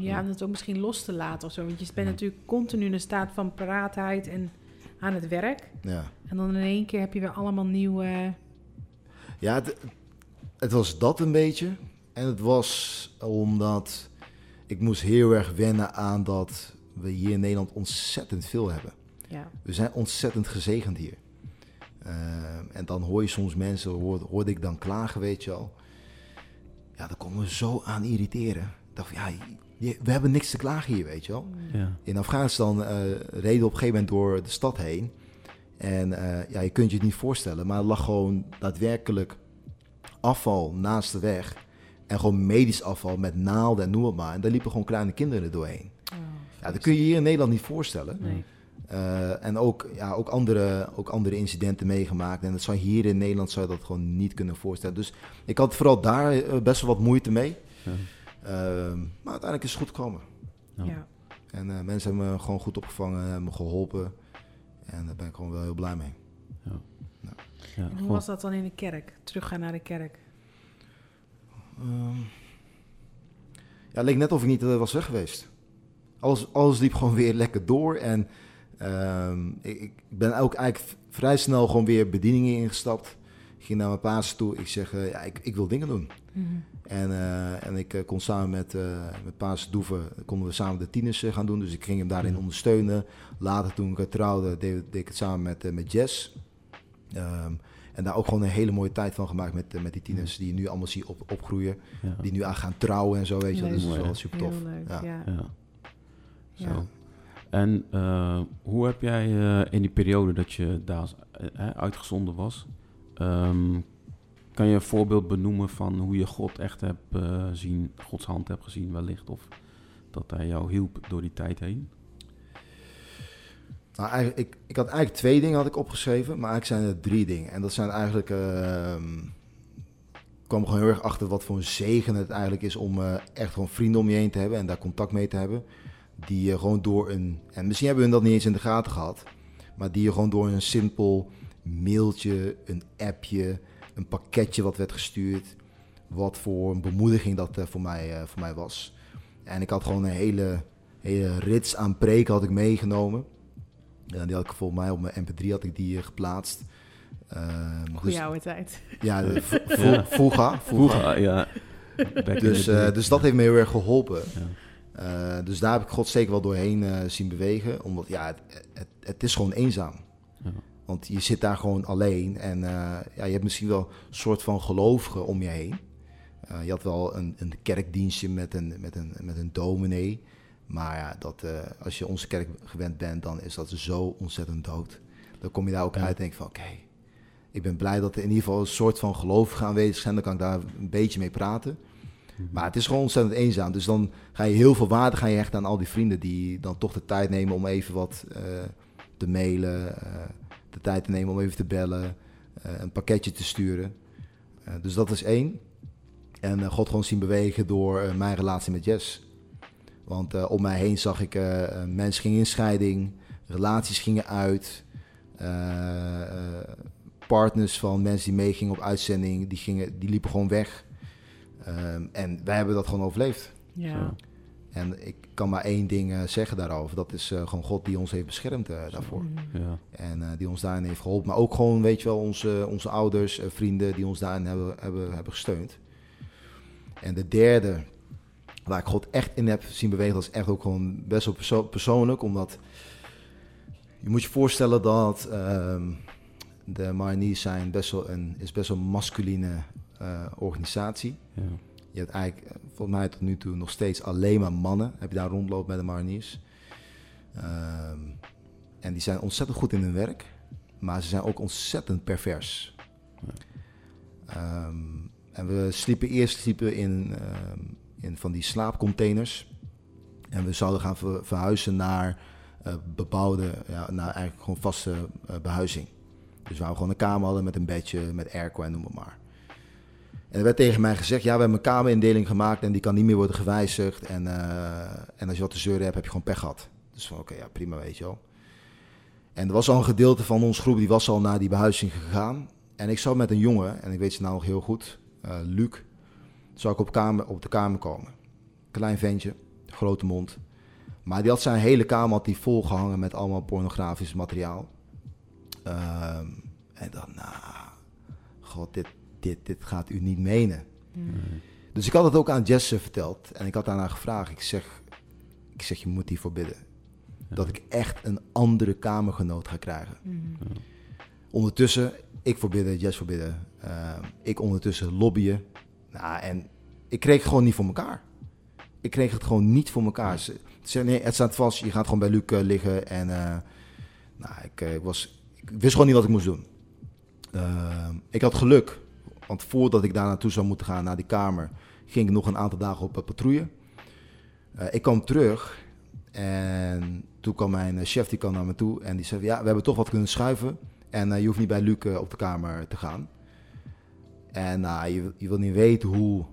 Ja, en het ook misschien los te laten of zo. Want je bent natuurlijk continu in een staat van paraatheid en aan het werk. Ja, En dan in één keer heb je weer allemaal nieuwe... ja het, het was dat een beetje. En het was omdat ik moest heel erg wennen aan dat we hier in Nederland ontzettend veel hebben. Ja. We zijn ontzettend gezegend hier. Uh, en dan hoor je soms mensen, hoorde, hoorde ik dan klagen, weet je al. Ja, daar komen we zo aan irriteren. Ik dacht van, ja, je, we hebben niks te klagen hier, weet je wel. Ja. In Afghanistan uh, reden we op een gegeven moment door de stad heen. En uh, ja, je kunt je het niet voorstellen, maar er lag gewoon daadwerkelijk afval naast de weg. En gewoon medisch afval met naalden en noem het maar. En daar liepen gewoon kleine kinderen doorheen. Oh, ja, dat kun je hier in Nederland niet voorstellen. nee. Uh, en ook, ja, ook, andere, ook andere incidenten meegemaakt. En dat zou hier in Nederland zou je dat gewoon niet kunnen voorstellen. Dus ik had vooral daar uh, best wel wat moeite mee. Ja. Uh, maar uiteindelijk is het goed gekomen. Ja. Ja. En uh, mensen hebben me gewoon goed opgevangen, hebben me geholpen. En daar ben ik gewoon wel heel blij mee. Ja. Ja. Ja, En hoe was dat dan in de kerk? Teruggaan naar de kerk? Um, ja, het leek net of ik niet uh, was weg geweest. Alles, alles liep gewoon weer lekker door. En um, ik, ik, ben ook eigenlijk vrij snel gewoon weer bedieningen ingestapt. Ik ging naar mijn paas toe. Ik zeg, uh, ja, ik, ik, wil dingen doen. Mm -hmm. En, uh, en ik kon samen met, met paas Doeven, konden we samen de tieners gaan doen. Dus ik ging hem daarin ondersteunen. Later toen ik trouwde, deed, deed, ik het samen met, met Jess. Um, en daar ook gewoon een hele mooie tijd van gemaakt met, met die tieners die je nu allemaal zie op, opgroeien. Ja. Die nu aan gaan trouwen en zo, weet je. Leuk. Dat is Mooi, wel super tof. Heel leuk, Ja. ja. Ja. Ja. Zo. En uh, hoe heb jij uh, in die periode dat je daar uh, uitgezonden was, um, kan je een voorbeeld benoemen van hoe je God echt hebt uh, zien, Gods hand hebt gezien wellicht, of dat hij jou hielp door die tijd heen? Nou, ik, ik had eigenlijk twee dingen had ik opgeschreven, maar eigenlijk zijn er drie dingen. En dat zijn eigenlijk... Uh, kwam gewoon heel erg achter wat voor een zegen het eigenlijk is om eh, echt gewoon vrienden om je heen te hebben en daar contact mee te hebben. Die je gewoon door een, en misschien hebben hun dat niet eens in de gaten gehad, maar die je gewoon door een simpel mailtje, een appje, een pakketje wat werd gestuurd, wat voor een bemoediging dat eh, voor, mij, eh, voor mij was. En ik had gewoon een hele, hele rits aan preken had ik meegenomen. Ja, die had ik volgens mij op mijn mp3 had ik die eh, geplaatst. Ehm, Goeie dus, oude tijd. ja, vroeger, vroeger. Ja. Dus, eh, dus dat heeft me heel erg geholpen. Ja. Eh, dus daar heb ik God zeker wel doorheen zien bewegen. Omdat ja, het, het, het is gewoon eenzaam. Ja. Want je zit daar gewoon alleen. En eh, ja, je hebt misschien wel een soort van gelovigen om je heen. Eh, je had wel een, een kerkdienstje met een, met, een, met een dominee. Maar ja, dat, eh, als je onze kerk gewend bent, dan is dat zo ontzettend dood. Dan kom je daar ook Ja. uit en denk van oké, ik ben blij dat er in ieder geval een soort van gelovigen aanwezig zijn. Dan kan ik daar een beetje mee praten. Mhm. Maar het is gewoon ontzettend eenzaam. Dus dan ga je heel veel waarde gaan je hechten aan al die vrienden die dan toch de tijd nemen om even wat te mailen. De tijd te nemen om even te bellen. eh, een pakketje te sturen. Eh, dus dat is één. En eh, God gewoon zien bewegen door mijn relatie met Jess. Want eh, om mij heen zag ik mensen gingen in scheiding. Relaties gingen uit. eh, eh, partners van mensen die meegingen op uitzending, die, gingen, die liepen gewoon weg. Ehm, en wij hebben dat gewoon overleefd. Ja. Zo. En ik kan maar één ding eh, zeggen daarover. Dat is eh, gewoon God die ons heeft beschermd eh, daarvoor. Mhm. Ja. En eh, die ons daarin heeft geholpen. Maar ook gewoon, weet je wel, onze, onze ouders, vrienden die ons daarin hebben, hebben, hebben gesteund. En de derde, waar ik God echt in heb zien bewegen, dat is echt ook gewoon best wel perso- persoonlijk. Omdat je moet je voorstellen dat ehm, de Mariniers zijn best wel een, is best wel een masculine eh, organisatie. Ja. Je hebt eigenlijk, eh, volgens mij tot nu toe, nog steeds alleen maar mannen. Heb je daar rondloopt bij de mariniers. Ehm, en die zijn ontzettend goed in hun werk. Maar ze zijn ook ontzettend pervers. Ja. Ehm, en we sliepen eerst sliepen in, ehm, in van die slaapcontainers. En we zouden gaan ver- verhuizen naar eh, bebouwde, ja, naar eigenlijk gewoon vaste eh, behuizing. Dus waar we gewoon een kamer hadden met een bedje, met airco en noem maar. En er werd tegen mij gezegd, ja, we hebben een kamerindeling gemaakt en die kan niet meer worden gewijzigd. En, eh, en als je wat te zeuren hebt, heb je gewoon pech gehad. Dus van, oké, ja, prima, weet je wel. En er was al een gedeelte van ons groep, die was al naar die behuizing gegaan. En ik zat met een jongen, en ik weet zijn naam nog heel goed, eh, Luc. Zou ik op, kamer, op de kamer komen. Klein ventje, grote mond. Maar die had zijn hele kamer had die volgehangen met allemaal pornografisch materiaal. Ehm, en dacht, nou, god, dit, dit, dit gaat u niet menen. Dus ik had het ook aan Jesse verteld. En ik had daarna gevraagd. Ik zeg, ik zeg je moet hiervoor bidden. Ja. Dat ik echt een andere kamergenoot ga krijgen. Mhm. Ondertussen, ik voor bidden, Jess voor bidden. Ehm, ik ondertussen lobbyen. Nou, en ik kreeg het gewoon niet voor elkaar. Ik kreeg het gewoon niet voor elkaar. Ze ze zei, nee, het staat vast. Je gaat gewoon bij Luc eh, liggen. En eh, nou, ik, eh, was, ik wist gewoon niet wat ik moest doen. Ehm, ik had geluk. Want voordat ik daar naartoe zou moeten gaan, naar die kamer, ging ik nog een aantal dagen op patrouille. Eh, ik kwam terug en toen kwam mijn eh, chef die kwam naar me toe en die zei: Ja, we hebben toch wat kunnen schuiven. En eh, je hoeft niet bij Luc op de kamer te gaan. En nou, je, je wil niet weten hoe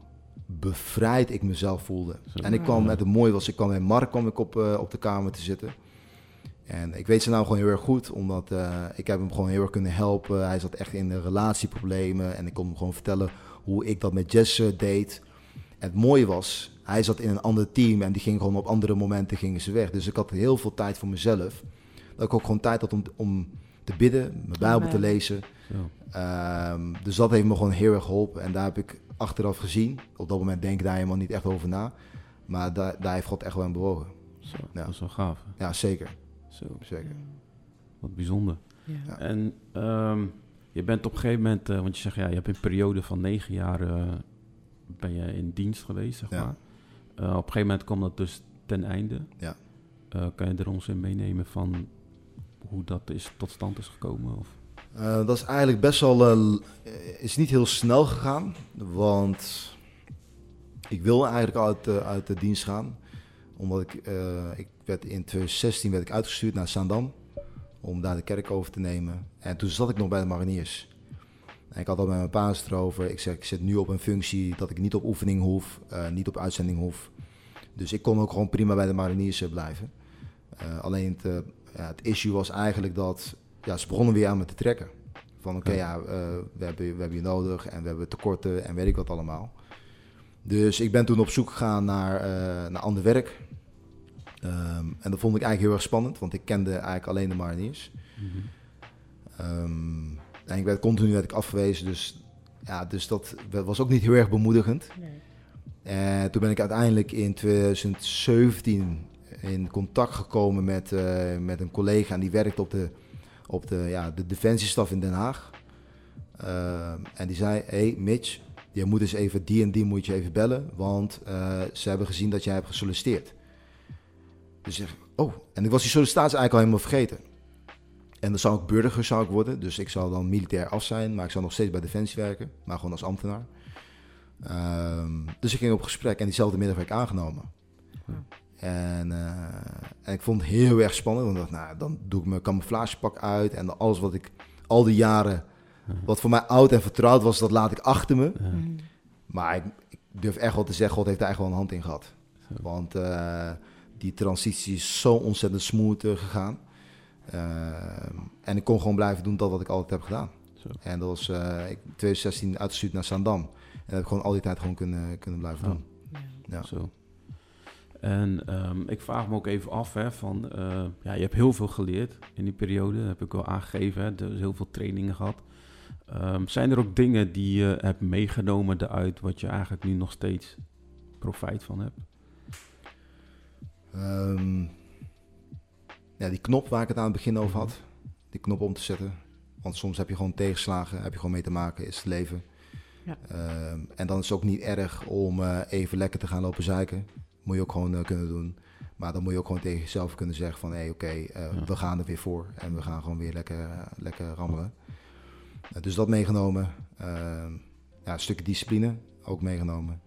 bevrijd ik mezelf voelde. Zo. En ik kwam het mooie was, ik kwam met Mark kwam ik op, op de kamer te zitten. En ik weet zijn naam gewoon heel erg goed, omdat eh, ik heb hem gewoon heel erg kunnen helpen. Hij zat echt in de relatieproblemen en ik kon hem gewoon vertellen hoe ik dat met Jess eh, deed. En het mooie was, hij zat in een ander team en die ging gewoon op andere momenten gingen ze weg. Dus ik had heel veel tijd voor mezelf. Dat ik ook gewoon tijd had om, om te bidden, mijn Bijbel te lezen. Zo. Ehm, dus dat heeft me gewoon heel erg geholpen. En daar heb ik achteraf gezien. Op dat moment denk ik daar helemaal niet echt over na. Maar daar, daar heeft God echt wel aan bewogen. Zo. Ja. Dat is wel gaaf. hè? Ja, zeker. Zo. zeker. Wat bijzonder. Ja. En ehm, je bent op een gegeven moment, eh, want je zegt ja, je hebt een periode van negen jaar eh, ben je in dienst geweest, zeg Ja. maar. Eh, op een gegeven moment kwam dat dus ten einde. Ja. Eh, kan je er ons in meenemen van hoe dat is, tot stand is gekomen? Of? Eh, dat is eigenlijk best wel. is niet heel snel gegaan. Want ik wilde eigenlijk uit, uit de dienst gaan. Omdat ik, eh, ik werd in 2016 werd ik uitgestuurd naar Zaandam. Om daar de kerk over te nemen. En toen zat ik nog bij de mariniers. En ik had al met mijn paas erover. Ik zeg, ik zit nu op een functie dat ik niet op oefening hoef, uh, niet op uitzending hoef. Dus ik kon ook gewoon prima bij de mariniers uh, blijven. Uh, alleen het, ja, het issue was eigenlijk dat ja, ze begonnen weer aan me te trekken. Van oké, okay, ja, we, hebben, we hebben je nodig en we hebben tekorten en weet ik wat allemaal. Dus ik ben toen op zoek gegaan naar, naar ander werk. Um, en dat vond ik eigenlijk heel erg spannend, want ik kende eigenlijk alleen de mariniers. Mm -hmm. um, en ik werd continu werd ik afgewezen, dus, ja, dus dat was ook niet heel erg bemoedigend. Nee. En toen ben ik uiteindelijk in 2017 in contact gekomen met, uh, met een collega en die werkte op de, op de, ja, de defensiestaf in Den Haag. Uh, en die zei, hey Mitch, je moet eens even die en die moet je even bellen, want uh, ze hebben gezien dat jij hebt gesolliciteerd. Dus ik zeg, oh, en ik was die sollicitatie eigenlijk al helemaal vergeten. En dan zou ik burger zou ik worden, dus ik zou dan militair af zijn, maar ik zou nog steeds bij Defensie werken, maar gewoon als ambtenaar. Um, dus ik ging op gesprek en diezelfde middag werd ik aangenomen. En, uh, en, ik vond het heel erg spannend, want ik dacht, nou, dan doe ik mijn camouflagepak uit en alles wat ik al die jaren, wat voor mij oud en vertrouwd was, dat laat ik achter me. Mm. Maar ik, ik, durf echt wel te zeggen, God heeft daar echt wel een hand in gehad. Want uh, die transitie is zo ontzettend smooth uh, gegaan. Uh, en ik kon gewoon blijven doen dat wat ik altijd heb gedaan. Zo. En dat was uh, ik 2016 uitgestuurd naar Sandam. En dat heb ik gewoon al die tijd gewoon kunnen, kunnen blijven doen. Ja. Zo. En um, ik vraag me ook even af, hè, van, uh, ja, je hebt heel veel geleerd in die periode, heb ik al aangegeven, hè, dus heel veel trainingen gehad. Um, zijn er ook dingen die je hebt meegenomen eruit, wat je eigenlijk nu nog steeds profijt van hebt? Um, ja, die knop waar ik het aan het begin over had, die knop om te zetten. Want soms heb je gewoon tegenslagen, heb je gewoon mee te maken, is het leven. Ja. Uh, en dan is het ook niet erg om uh, even lekker te gaan lopen zeiken. Moet je ook gewoon uh, kunnen doen. Maar dan moet je ook gewoon tegen jezelf kunnen zeggen van... hé, hey, oké, okay, ja. we gaan er weer voor. En we gaan gewoon weer lekker, lekker rammelen. Dus dat meegenomen. Ehm, ja, een stukje discipline ook meegenomen.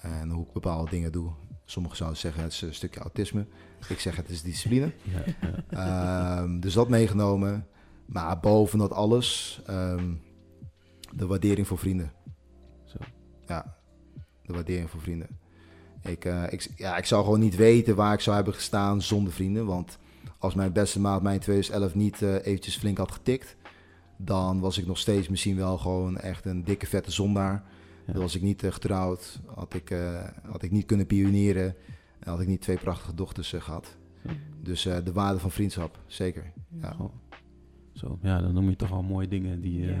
En hoe ik bepaalde dingen doe. Sommigen zouden zeggen het is een stukje autisme. Ik zeg het is discipline. Ja, ja. Um, dus dat meegenomen. Maar boven dat alles, um, de waardering voor vrienden. Zo. Ja, de waardering voor vrienden. Ik, uh, ik, ja, ik zou gewoon niet weten waar ik zou hebben gestaan zonder vrienden. Want als mijn beste maat mij in 2011 niet uh, eventjes flink had getikt... dan was ik nog steeds misschien wel gewoon echt een dikke vette zondaar... Ja. Dan was ik niet uh, getrouwd, had ik, uh, had ik niet kunnen pionieren, had ik niet twee prachtige dochters uh, gehad. Ja. Dus de waarde van vriendschap, zeker. Ja. Oh. Zo, ja, dan noem je toch al mooie dingen die je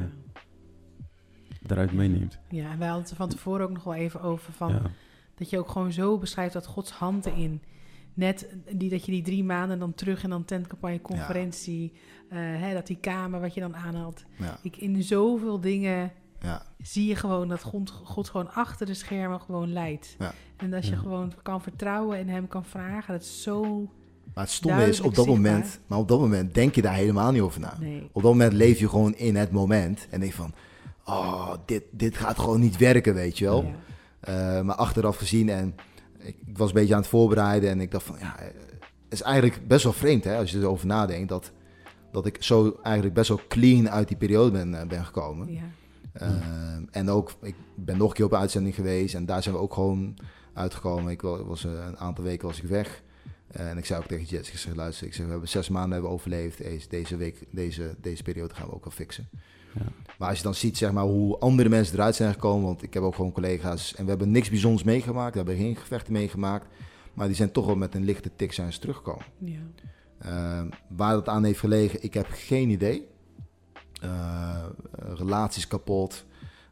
eruit meeneemt. Ja, en wij hadden het er van tevoren ook nog wel even over van dat je ook gewoon zo beschrijft dat Gods hand erin net die, dat je die drie maanden dan terug en dan tentcampagne, conferentie, ja. uh, hè, dat die kamer wat je dan aanhaalt. Ja. Ik in zoveel dingen ja. zie je gewoon dat God, God gewoon achter de schermen gewoon leidt. Ja. En dat je gewoon kan vertrouwen en hem kan vragen, dat is zo. Maar het stomme is op dat moment, maar op dat moment denk je daar helemaal niet over na. Nee. Op dat moment leef je gewoon in het moment en denk van, oh, dit, dit gaat gewoon niet werken, weet je wel. Uh, maar achteraf gezien en ik, ik, was een beetje aan het voorbereiden en ik dacht van, ja, het is eigenlijk best wel vreemd hè, als je erover nadenkt dat, dat ik zo eigenlijk best wel clean uit die periode ben, uh, ben gekomen. Ja. Uh, en ook, ik ben nog een keer op uitzending geweest en daar zijn we ook gewoon uitgekomen. Ik was, uh, een aantal weken was ik weg. en ik zei ook tegen Jets, ik zeg, luister, ik zeg, we hebben zes maanden hebben overleefd. Deze, deze week, deze, deze periode gaan we ook wel fixen. Ja. Maar als je dan ziet zeg maar, hoe andere mensen eruit zijn gekomen, want ik heb ook gewoon collega's en we hebben niks bijzonders meegemaakt, we hebben geen gevechten meegemaakt, maar die zijn toch wel met een lichte tik zijn ze teruggekomen. Ja. Uh, waar dat aan heeft gelegen, ik heb geen idee. Uh, relaties kapot,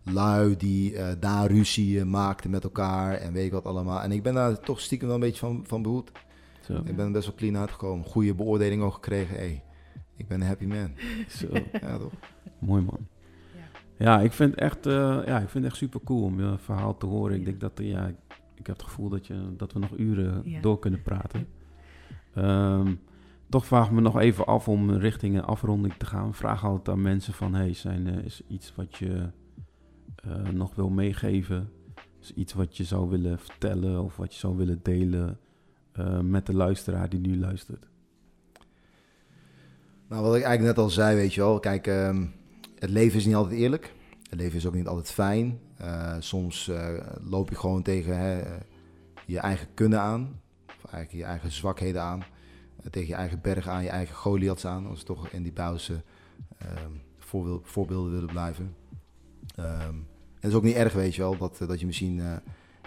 lui die uh, daar ruzie maakten met elkaar en weet ik wat allemaal. En ik ben daar toch stiekem wel een beetje van, van behoed. Zo. Ik ben best wel clean uitgekomen. Goede beoordeling ook gekregen. Hey, ik ben een happy man. Zo. Ja, toch? Mooi man. Ja, ik vind, echt, uh, ja, ik vind het echt super cool om je verhaal te horen. Ik denk dat, ja, ik heb het gevoel dat, je, dat we nog uren ja. door kunnen praten. Um, toch vraag ik me nog even af om richting een afronding te gaan. Vraag altijd aan mensen van, hey, zijn, uh, is iets wat je uh, nog wil meegeven? Is iets wat je zou willen vertellen of wat je zou willen delen uh, met de luisteraar die nu luistert? Nou, wat ik eigenlijk net al zei, weet je wel. Kijk, um, het leven is niet altijd eerlijk. Het leven is ook niet altijd fijn. Eh, soms eh, loop je gewoon tegen hè, eh, je eigen kunnen aan. Of eigenlijk je eigen zwakheden aan. Tegen je eigen berg aan, je eigen Goliaths aan. Als we toch in die Bijbelse ehm, voorbeeld- voorbeelden willen blijven. Ehm, en het is ook niet erg, weet je wel, dat, dat je misschien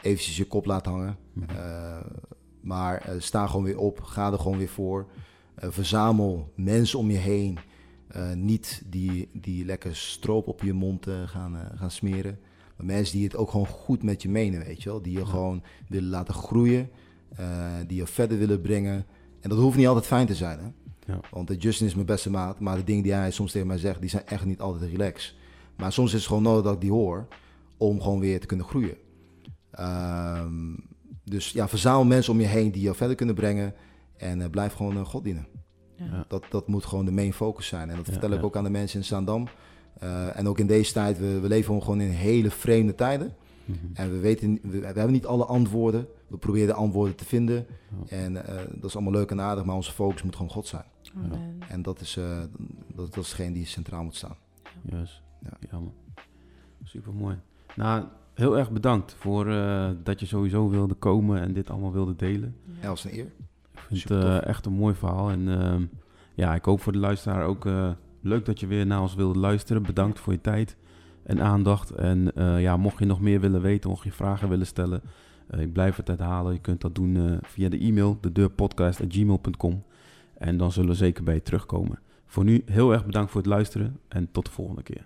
eventjes je kop laat hangen. Mhm. Maar sta gewoon weer op, ga er gewoon weer voor. Eh, verzamel mensen om je heen. Eh, niet die, die lekker stroop op je mond eh, gaan, gaan smeren. Maar mensen die het ook gewoon goed met je menen, weet je wel. Die je Ja. gewoon willen laten groeien. die je verder willen brengen. En dat hoeft niet altijd fijn te zijn, hè. Ja. Want Justin is mijn beste maat. Maar de dingen die hij soms tegen mij zegt, die zijn echt niet altijd relaxed. Maar soms is het gewoon nodig dat ik die hoor. Om gewoon weer te kunnen groeien. Ehm, dus ja, verzamel mensen om je heen die je verder kunnen brengen. En eh, blijf gewoon eh, God dienen. Ja. Dat, dat moet gewoon de main focus zijn. En dat Ja, vertel ik ja. ook aan de mensen in Zaandam. Eh, en ook in deze tijd, we, we leven gewoon in hele vreemde tijden. Mhm. En we, weten, we, we hebben niet alle antwoorden. We proberen de antwoorden te vinden. Ja. En eh, dat is allemaal leuk en aardig, maar onze focus moet gewoon God zijn. Amen. En dat is, eh, dat, dat is degene die centraal moet staan. Juist. Ja. Ja, man. Super mooi. Nou, heel erg bedankt voor eh, dat je sowieso wilde komen en dit allemaal wilde delen. Ja, is een eer. Vind Super het tof. eh, echt een mooi verhaal. En ehm, ja, ik hoop voor de luisteraar ook eh, leuk dat je weer naar ons wilde luisteren. Bedankt voor je tijd en aandacht. En eh, ja, mocht je nog meer willen weten, mocht je vragen willen stellen, ik blijf het herhalen. Je kunt dat doen via de e-mail, de deurpodcast.gmail.com. En dan zullen we zeker bij je terugkomen. Voor nu heel erg bedankt voor het luisteren en tot de volgende keer.